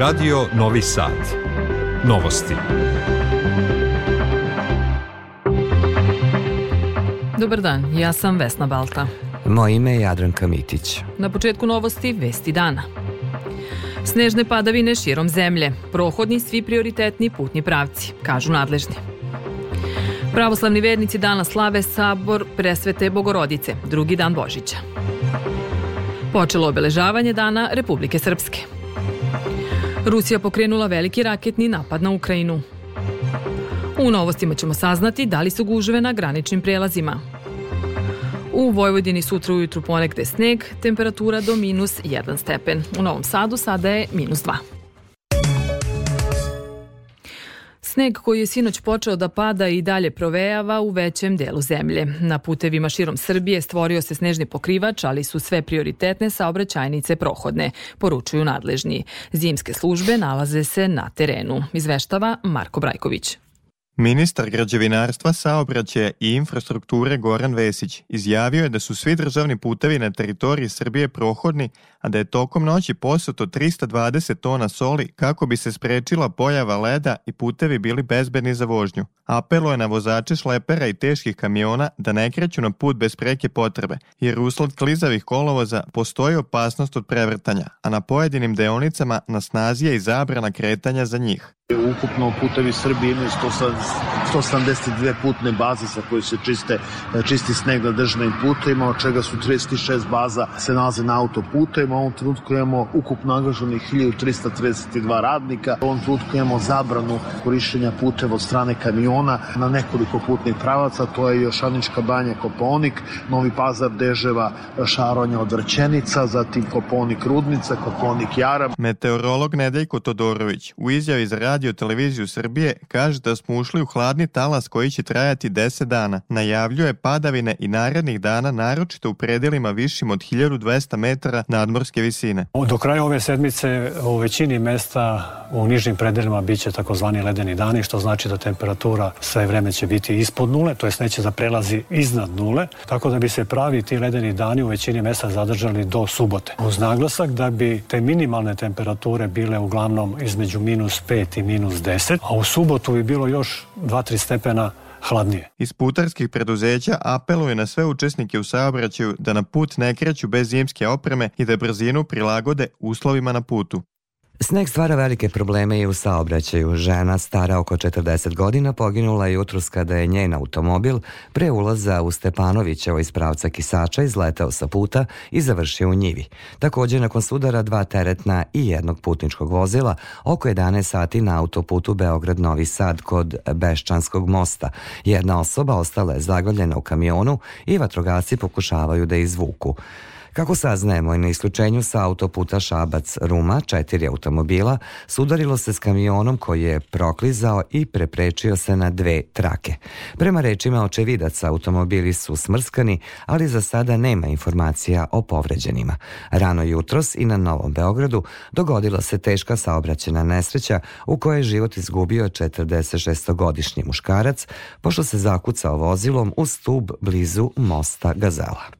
Radio Novi Sad. Novosti. Dobar dan, ja sam Vesna Balta. Moje ime je Jadranka Mitić. Na početku novosti Vesti dana. Snežne padavine širom zemlje, prohodni svi prioritetni putni pravci, kažu nadležni. Pravoslavni vernici danas slave sabor presvete Bogorodice, drugi dan Božića. Počelo obeležavanje dana Republike Srpske. Rusija pokrenula veliki raketni napad na Ukrajinu. U novostima ćemo saznati da li su gužve na graničnim prelazima. U Vojvodini sutra ujutru ponegde sneg, temperatura do minus 1 stepen. U Novom Sadu sada je minus 2. Sneg koji je sinoć počeo da pada i dalje provejava u većem delu zemlje. Na putevima širom Srbije stvorio se snežni pokrivač, ali su sve prioritetne saobraćajnice prohodne, poručuju nadležni. Zimske službe nalaze se na terenu. Izveštava Marko Brajković. Ministar građevinarstva, saobraćaja i infrastrukture Goran Vesić izjavio je da su svi državni putevi na teritoriji Srbije prohodni, a da je tokom noći posuto 320 tona soli kako bi se sprečila pojava leda i putevi bili bezbedni za vožnju. Apelo je na vozače šlepera i teških kamiona da ne kreću na put bez preke potrebe, jer usled klizavih kolovoza postoji opasnost od prevrtanja, a na pojedinim deonicama na snazi je i zabrana kretanja za njih. Ukupno putevi Srbije imaju 182 putne baze sa koje se čiste, čisti sneg na državnim putevima, od čega su 36 baza se nalaze na autoputevima. U ovom trenutku imamo ukupno angažovanih 1332 radnika. U ovom trenutku imamo zabranu korišćenja puteva od strane kamiona na nekoliko putnih pravaca. To je Jošanička banja Koponik, Novi Pazar Deževa, Šaronja od Vrćenica, zatim Koponik Rudnica, Koponik Jara. Meteorolog Nedeljko Todorović u izjavi za radio televiziju Srbije kaže da smo ušli u hladni talas koji će trajati 10 dana. Najavljuje padavine i narednih dana naročito u predelima višim od 1200 metara nadmorske visine. Do kraja ove sedmice u većini mesta u nižim predelima biće takozvani ledeni dani, što znači da temperatura sve vreme će biti ispod nule, to jest neće da prelazi iznad nule, tako da bi se pravi ti ledeni dani u većini mesta zadržali do subote. Uz naglasak da bi te minimalne temperature bile uglavnom između minus 5 i minus 10, a u subotu bi bilo još 2-3 stepena hladnije. Iz putarskih preduzeća apeluje na sve učesnike u saobraćaju da na put ne kreću bez zimske opreme i da brzinu prilagode uslovima na putu. Sneg stvara velike probleme i u saobraćaju. Žena, stara oko 40 godina, poginula je jutros kada je njen automobil pre ulaza u Stepanovića iz pravca Kisača izletao sa puta i završio u njivi. Takođe, nakon sudara dva teretna i jednog putničkog vozila, oko 11 sati na autoputu Beograd-Novi Sad kod Beščanskog mosta. Jedna osoba ostala je zaglavljena u kamionu i vatrogasci pokušavaju da izvuku. Kako saznajemo, na isključenju sa autoputa Šabac-Ruma četiri automobila sudarilo se s kamionom koji je proklizao i preprečio se na dve trake. Prema rečima očevidaca, automobili su smrskani, ali za sada nema informacija o povređenima. Rano jutros i na Novom Beogradu dogodila se teška saobraćena nesreća u kojoj je život izgubio 46-godišnji muškarac pošto se zakucao vozilom u stub blizu mosta Gazela.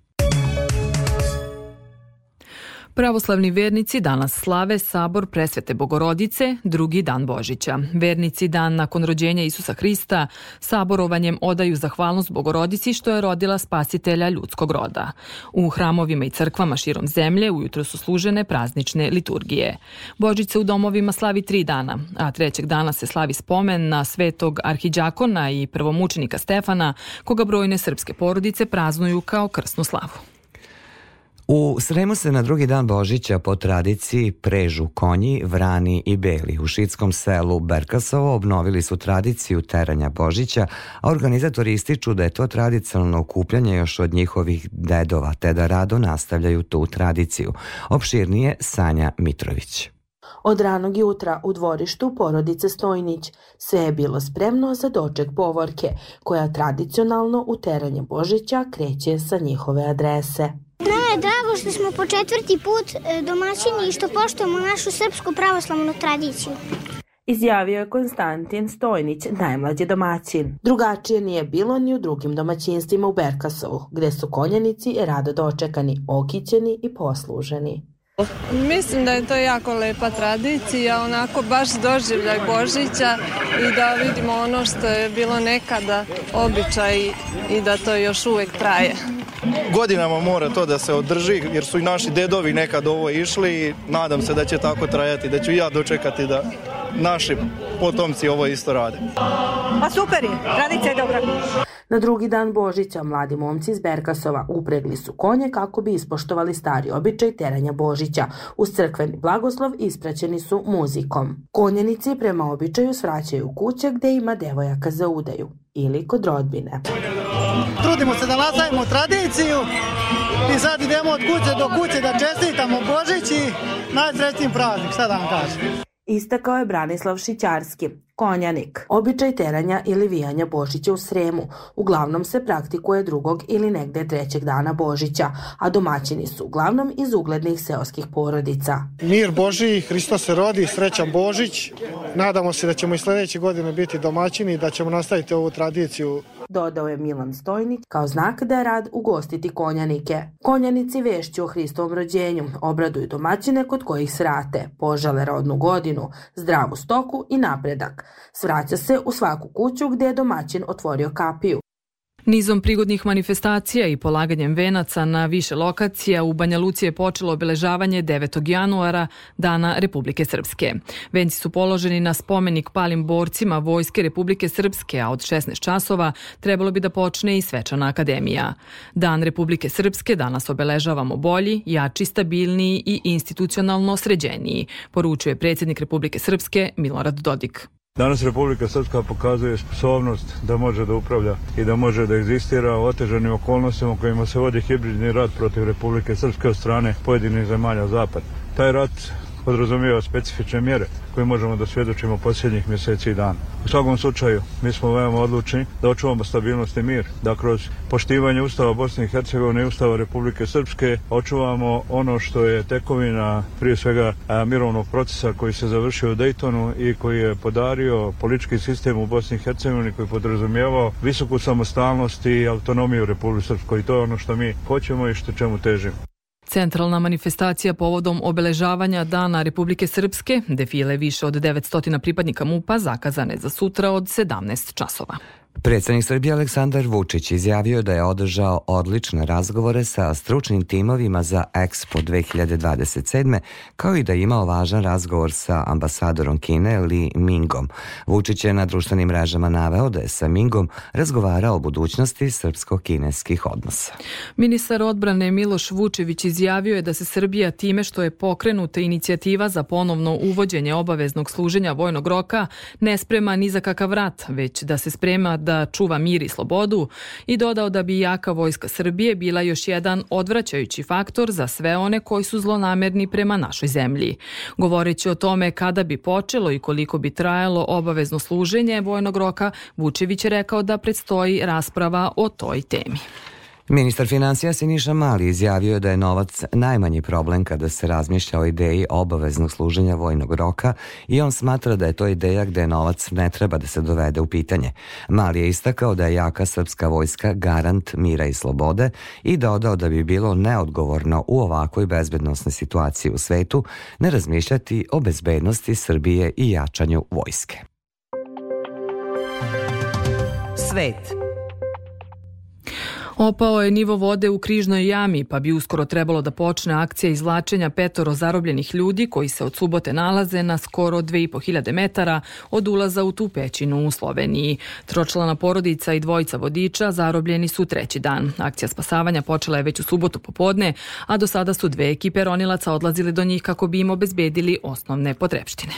Pravoslavni vernici danas slave sabor presvete Bogorodice, drugi dan Božića. Vernici dan nakon rođenja Isusa Hrista saborovanjem odaju zahvalnost Bogorodici što je rodila spasitelja ljudskog roda. U hramovima i crkvama širom zemlje ujutro su služene praznične liturgije. Božić se u domovima slavi tri dana, a trećeg dana se slavi spomen na svetog arhiđakona i prvomučenika Stefana, koga brojne srpske porodice praznuju kao krsnu slavu. U Sremu se na drugi dan Božića po tradiciji prežu konji, vrani i beli. U šitskom selu Berkasovo obnovili su tradiciju teranja Božića, a organizatori ističu da je to tradicionalno okupljanje još od njihovih dedova, te da rado nastavljaju tu tradiciju. Opširnije Sanja Mitrović. Od ranog jutra u dvorištu porodice Stojnić sve je bilo spremno za doček povorke, koja tradicionalno u teranje Božića kreće sa njihove adrese. Nama je drago što smo po četvrti put e, domaćini i što poštujemo našu srpsku pravoslavnu tradiciju. Izjavio je Konstantin Stojnić, najmlađi domaćin. Drugačije nije bilo ni u drugim domaćinstvima u Berkasovu, gde su konjanici rado dočekani, okićeni i posluženi. Mislim da je to jako lepa tradicija, onako baš doživljaj Božića i da vidimo ono što je bilo nekada običaj i da to još uvek traje. Godinama mora to da se održi jer su i naši dedovi nekad ovo išli i nadam se da će tako trajati, da ću ja dočekati da naši potomci ovo isto rade. Pa super je, tradicija je dobra. Na drugi dan Božića mladi momci iz Berkasova upregli su konje kako bi ispoštovali stari običaj teranja Božića. Uz crkveni blagoslov ispraćeni su muzikom. Konjenici prema običaju svraćaju kuće gde ima devojaka za udaju ili kod rodbine. Trudimo se da nastavimo tradiciju i sad idemo od kuće do kuće da čestitamo Božić i najsrećnijim praznik, šta da vam kažem. Istakao je Branislav Šićarski, konjanik. Običaj teranja ili vijanja Božića u Sremu uglavnom se praktikuje drugog ili negde trećeg dana Božića, a domaćini su uglavnom iz uglednih seoskih porodica. Mir Boži, Hristo se rodi, srećan Božić. Nadamo se da ćemo i sledeće godine biti domaćini i da ćemo nastaviti ovu tradiciju dodao je Milan Stojnić, kao znak da je rad ugostiti konjanike. Konjanici vešću o Hristovom rođenju, obraduju domaćine kod kojih srate, požale rodnu godinu, zdravu stoku i napredak. Svraća se u svaku kuću gde je domaćin otvorio kapiju. Nizom prigodnih manifestacija i polaganjem venaca na više lokacija u Banja Luci je počelo obeležavanje 9. januara, Dana Republike Srpske. Venci su položeni na spomenik palim borcima Vojske Republike Srpske, a od 16 časova trebalo bi da počne i svečana akademija. Dan Republike Srpske danas obeležavamo bolji, jači, stabilniji i institucionalno sređeniji, poručuje predsjednik Republike Srpske Milorad Dodik. Danas Republika Srpska pokazuje sposobnost da može da upravlja i da može da egzistira u otežanim okolnostima kojima se vodi hibridni rat protiv Republike Srpske od strane pojedinih zemalja Zapad. Taj rat podrazumijeva specifične mjere koje možemo da svjedočimo posljednjih mjeseci i dana. U svakom slučaju, mi smo veoma odlučni da očuvamo stabilnost i mir, da kroz poštivanje Ustava Bosne i Hercegovine i Ustava Republike Srpske očuvamo ono što je tekovina prije svega mirovnog procesa koji se završio u Dejtonu i koji je podario politički sistem u Bosni i Hercegovini koji podrazumijevao visoku samostalnost i autonomiju Republike Srpskoj i to je ono što mi hoćemo i što čemu težimo. Centralna manifestacija povodom obeležavanja Dana Republike Srpske, defile više od 900 pripadnika MUPA zakazane za sutra od 17 časova. Predsednik Srbije Aleksandar Vučić izjavio da je održao odlične razgovore sa stručnim timovima za Expo 2027. kao i da je imao važan razgovor sa ambasadorom Kine Li Mingom. Vučić je na društvenim mrežama naveo da je sa Mingom razgovarao o budućnosti srpsko-kineskih odnosa. Ministar odbrane Miloš Vučević izjavio je da se Srbija time što je pokrenuta inicijativa za ponovno uvođenje obaveznog služenja vojnog roka ne sprema ni za kakav rat, već da se sprema da čuva mir i slobodu i dodao da bi jaka vojska Srbije bila još jedan odvraćajući faktor za sve one koji su zlonamerni prema našoj zemlji. Govoreći o tome kada bi počelo i koliko bi trajalo obavezno služenje vojnog roka, Vučević je rekao da predstoji rasprava o toj temi. Ministar financija Siniša Mali izjavio je da je novac najmanji problem kada se razmišlja o ideji obaveznog služenja vojnog roka i on smatra da je to ideja gde novac ne treba da se dovede u pitanje. Mali je istakao da je jaka srpska vojska garant mira i slobode i dodao da bi bilo neodgovorno u ovakvoj bezbednostnoj situaciji u svetu ne razmišljati o bezbednosti Srbije i jačanju vojske. Svet Opao je nivo vode u križnoj jami, pa bi uskoro trebalo da počne akcija izvlačenja petoro zarobljenih ljudi koji se od subote nalaze na skoro 2500 metara od ulaza u tu pećinu u Sloveniji. Tročlana porodica i dvojica vodiča zarobljeni su treći dan. Akcija spasavanja počela je već u subotu popodne, a do sada su dve ekipe ronilaca odlazili do njih kako bi im obezbedili osnovne potrebštine.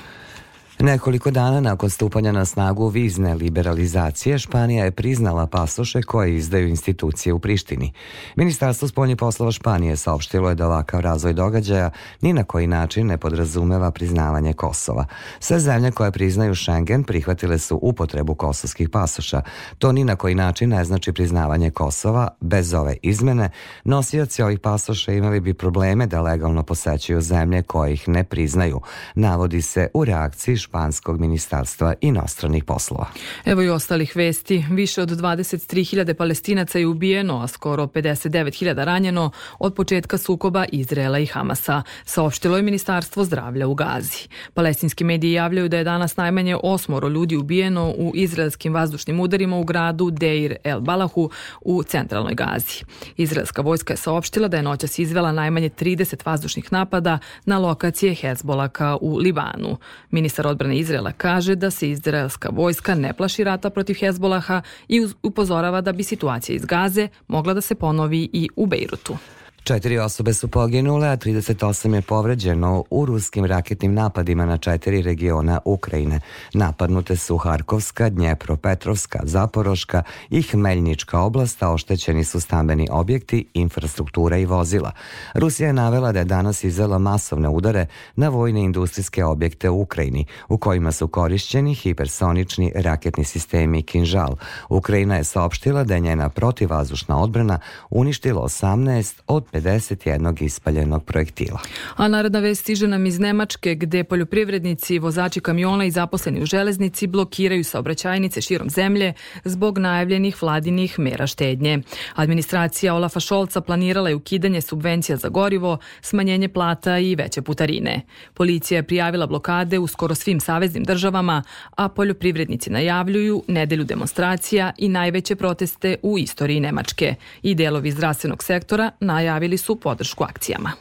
Nekoliko dana nakon stupanja na snagu vizne liberalizacije, Španija je priznala pasoše koje izdaju institucije u Prištini. Ministarstvo spoljnih poslova Španije saopštilo je da ovakav razvoj događaja ni na koji način ne podrazumeva priznavanje Kosova. Sve zemlje koje priznaju Schengen prihvatile su upotrebu kosovskih pasoša. To ni na koji način ne znači priznavanje Kosova. Bez ove izmene, nosioci ovih pasoša imali bi probleme da legalno posećuju zemlje koje ih ne priznaju. Navodi se u reakciji Španskog ministarstva inostranih poslova. Evo i ostalih vesti. Više od 23.000 palestinaca je ubijeno, a skoro 59.000 ranjeno od početka sukoba Izrela i Hamasa, saopštilo je Ministarstvo zdravlja u Gazi. Palestinski mediji javljaju da je danas najmanje osmoro ljudi ubijeno u izraelskim vazdušnim udarima u gradu Deir el Balahu u centralnoj Gazi. Izraelska vojska je saopštila da je noćas izvela najmanje 30 vazdušnih napada na lokacije Hezbolaka u Libanu. Ministar odbrane Izraela kaže da se izraelska vojska ne plaši rata protiv Hezbolaha i upozorava da bi situacija iz Gaze mogla da se ponovi i u Bejrutu. Četiri osobe su poginule, a 38 je povređeno u ruskim raketnim napadima na četiri regiona Ukrajine. Napadnute su Harkovska, Dnjepro-Petrovska, Zaporoška i Hmeljnička oblast, a oštećeni su stambeni objekti, infrastruktura i vozila. Rusija je navela da je danas izvela masovne udare na vojne industrijske objekte u Ukrajini, u kojima su korišćeni hipersonični raketni sistemi Kinžal. Ukrajina je saopštila da je njena protivazdušna odbrana uništila 18 od 51 ispaljenog projektila. A naredna vest stiže nam iz Nemačke gde poljoprivrednici, vozači kamiona i zaposleni u železnici blokiraju saobraćajnice širom zemlje zbog najavljenih vladinih mera štednje. Administracija Olafa Šolca planirala je ukidanje subvencija za gorivo, smanjenje plata i veće putarine. Policija je prijavila blokade u skoro svim saveznim državama, a poljoprivrednici najavljuju nedelju demonstracija i najveće proteste u istoriji Nemačke. I delovi zdravstvenog sektora najavili najavili su podršku akcijama.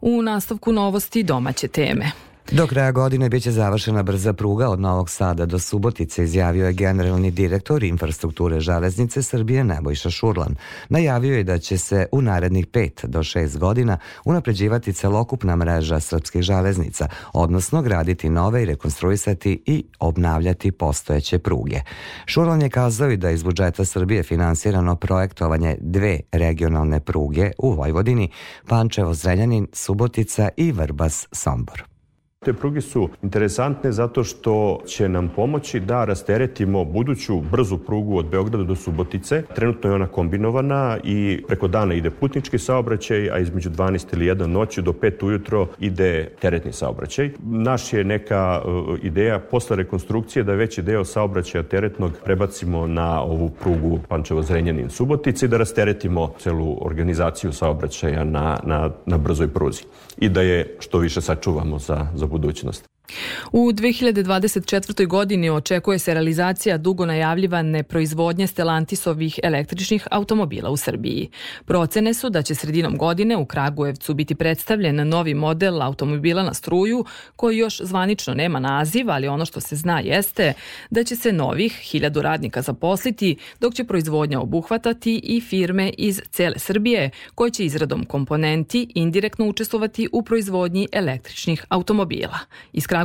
U nastavku novosti domaće teme. Do kraja godine biće završena brza pruga od Novog Sada do Subotice, izjavio je generalni direktor infrastrukture železnice Srbije Nebojša Šurlan. Najavio je da će se u narednih 5 do 6 godina unapređivati celokupna mreža srpskih železnica, odnosno graditi nove i rekonstruisati i obnavljati postojeće pruge. Šurlan je kazao i da iz budžeta Srbije finansirano projektovanje dve regionalne pruge u Vojvodini, Pančevo-Zrenjanin, Subotica i Vrbas-Sombor. Te pruge su interesantne zato što će nam pomoći da rasteretimo buduću brzu prugu od Beograda do Subotice. Trenutno je ona kombinovana i preko dana ide putnički saobraćaj, a između 12 ili 1 noću do 5 ujutro ide teretni saobraćaj. Naš je neka uh, ideja posle rekonstrukcije da veći deo saobraćaja teretnog prebacimo na ovu prugu Pančevo-Zrenjanin Subotice i da rasteretimo celu organizaciju saobraćaja na, na, na brzoj pruzi i da je što više sačuvamo za, za budućnost. U 2024. godini očekuje se realizacija dugo najavljivane proizvodnje Stellantisovih električnih automobila u Srbiji. Procene su da će sredinom godine u Kragujevcu biti predstavljen novi model automobila na struju koji još zvanično nema naziv, ali ono što se zna jeste da će se novih hiljadu radnika zaposliti, dok će proizvodnja obuhvatati i firme iz cele Srbije koje će izradom komponenti indirektno učestvovati u proizvodnji električnih automobila. Kragujevca,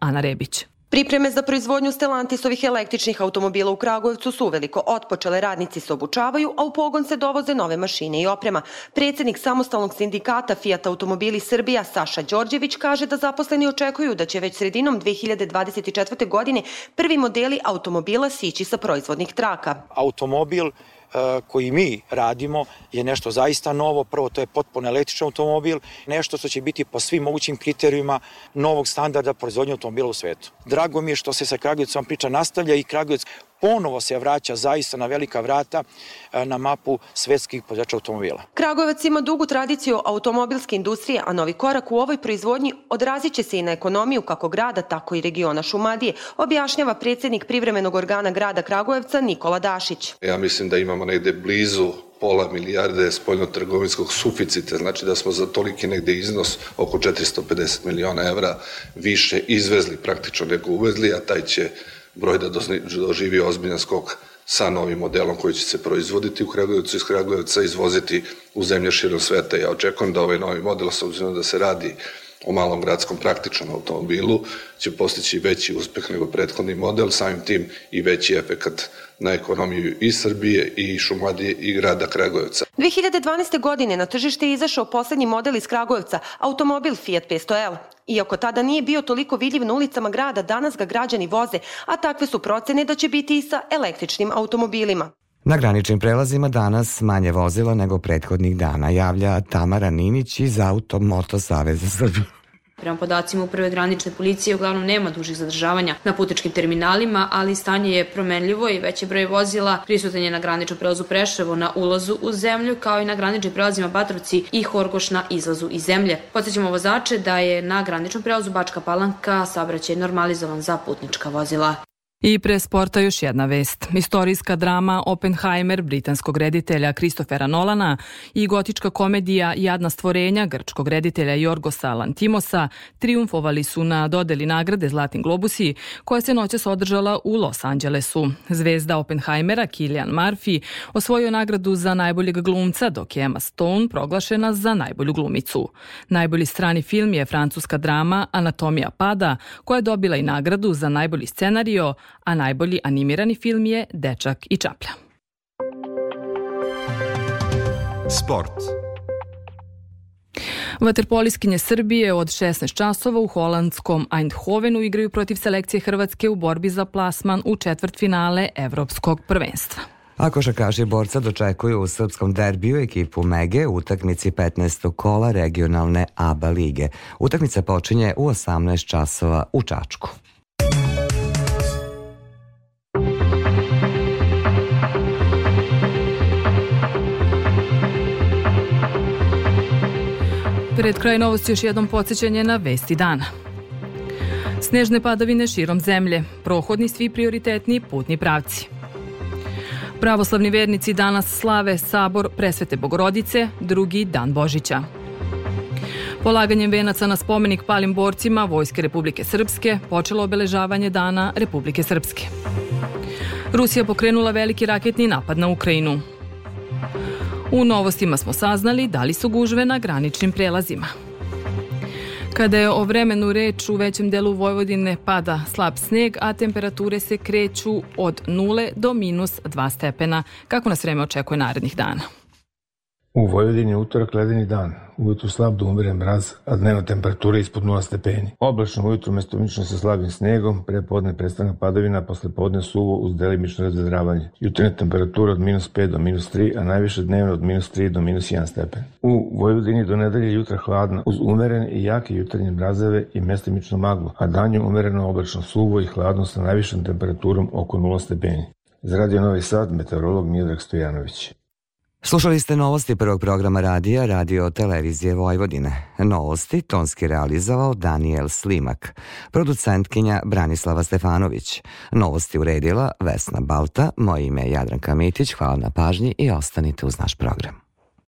Ana Rebić. Pripreme za proizvodnju Stellantisovih električnih automobila u Kragujevcu su uveliko otpočele, radnici se obučavaju, a u pogon se dovoze nove mašine i oprema. Predsednik samostalnog sindikata Fiat Automobili Srbija Saša Đorđević kaže da zaposleni očekuju da će već sredinom 2024. godine prvi modeli automobila sići sa proizvodnih traka. Automobil koji mi radimo je nešto zaista novo. Prvo, to je potpuno električan automobil, nešto što će biti po svim mogućim kriterijima novog standarda proizvodnje automobila u svetu. Drago mi je što se sa Kragujevcom priča nastavlja i Kragujevac ponovo se vraća zaista na velika vrata e, na mapu svetskih pođača automobila. Kragujevac ima dugu tradiciju automobilske industrije, a novi korak u ovoj proizvodnji odrazit će se i na ekonomiju kako grada, tako i regiona Šumadije, objašnjava predsednik privremenog organa grada Kragujevca Nikola Dašić. Ja mislim da imamo negde blizu pola milijarde spoljno-trgovinskog suficita, znači da smo za toliki negde iznos oko 450 miliona evra više izvezli praktično nego uvezli, a taj će broj da doživi ozbiljan skok sa novim modelom koji će se proizvoditi u Kragujevcu iz Kragujevca izvoziti u zemlje širom sveta. Ja očekujem da ovaj novi model, s obzirom da se radi o malom gradskom praktičnom automobilu, će postići veći uspeh nego prethodni model, samim tim i veći efekat na ekonomiju i Srbije i Šumadije i grada Kragujevca. 2012. godine na tržište je izašao poslednji model iz Kragujevca, automobil Fiat 500L. Iako tada nije bio toliko vidljiv na ulicama grada, danas ga građani voze, a takve su procene da će biti i sa električnim automobilima. Na graničnim prelazima danas manje vozila nego prethodnih dana, javlja Tamara Ninić iz Auto Moto Saveza Srbije. Prema podacima uprave granične policije uglavnom nema dužih zadržavanja na putničkim terminalima, ali stanje je promenljivo i veći broj vozila prisutan je na graničnom prelazu Preševo na ulazu u zemlju, kao i na graničnim prelazima Batrovci i Horgoš na izlazu iz zemlje. Podsećamo vozače da je na graničnom prelazu Bačka Palanka saobraćaj normalizovan za putnička vozila. I pre sporta još jedna vest. Istorijska drama Oppenheimer britanskog reditelja Kristofera Nolana i gotička komedija Jadna stvorenja grčkog reditelja Jorgosa Lantimosa triumfovali su na dodeli nagrade Zlatim globusi koja se noćas održala u Los Angelesu. Zvezda Oppenheimera Kilian Murphy osvojio nagradu za najboljeg glumca dok je Emma Stone proglašena za najbolju glumicu. Najbolji strani film je francuska drama Anatomija pada koja je dobila i nagradu za najbolji scenario a najbolji animirani film je Dečak i čaplja. Sport. Vaterpoliskinje Srbije od 16 časova u holandskom Eindhovenu igraju protiv selekcije Hrvatske u borbi za plasman u četvrt finale Evropskog prvenstva. A košakaši borca dočekuju u srpskom derbiju ekipu Mege u utakmici 15. kola regionalne ABA lige. Utakmica počinje u 18 časova u Čačku. Pred kraj novosti još jednom podsjećanje na vesti dana. Snežne padavine širom zemlje, prohodni svi prioritetni putni pravci. Pravoslavni vernici danas slave Sabor Presvete Bogorodice, drugi dan Božića. Polaganjem venaca na spomenik palim borcima Vojske Republike Srpske počelo obeležavanje dana Republike Srpske. Rusija pokrenula veliki raketni napad na Ukrajinu. U novostima smo saznali da li su gužve na graničnim prelazima. Kada je o vremenu reč u većem delu Vojvodine pada slab sneg, a temperature se kreću od 0 do minus 2 stepena, kako nas vreme očekuje narednih dana. U Vojvodini utorak ledeni dan, ujutru slab do umeren mraz, a dnevna temperatura ispod 0 stepeni. Oblačno ujutru mestomično sa slabim snegom, prepodne prestana padavina, posle podne suvo uz delimično razvedravanje. Jutrena temperatura od minus 5 do minus 3, a najviše dnevno od minus 3 do minus 1 stepen. U Vojvodini do nedelje jutra hladno, uz umerene i jake jutarnje mrazeve i mestimično maglo, a danju umereno oblačno suvo i hladno sa najvišom temperaturom oko 0 stepeni. Za Novi Sad, meteorolog Miodrag Stojanović. Slušali ste novosti prvog programa radija Radio Televizije Vojvodine. Novosti tonski realizovao Daniel Slimak, producentkinja Branislava Stefanović. Novosti uredila Vesna Balta, moje ime je Jadranka Mitić, hvala na pažnji i ostanite uz naš program.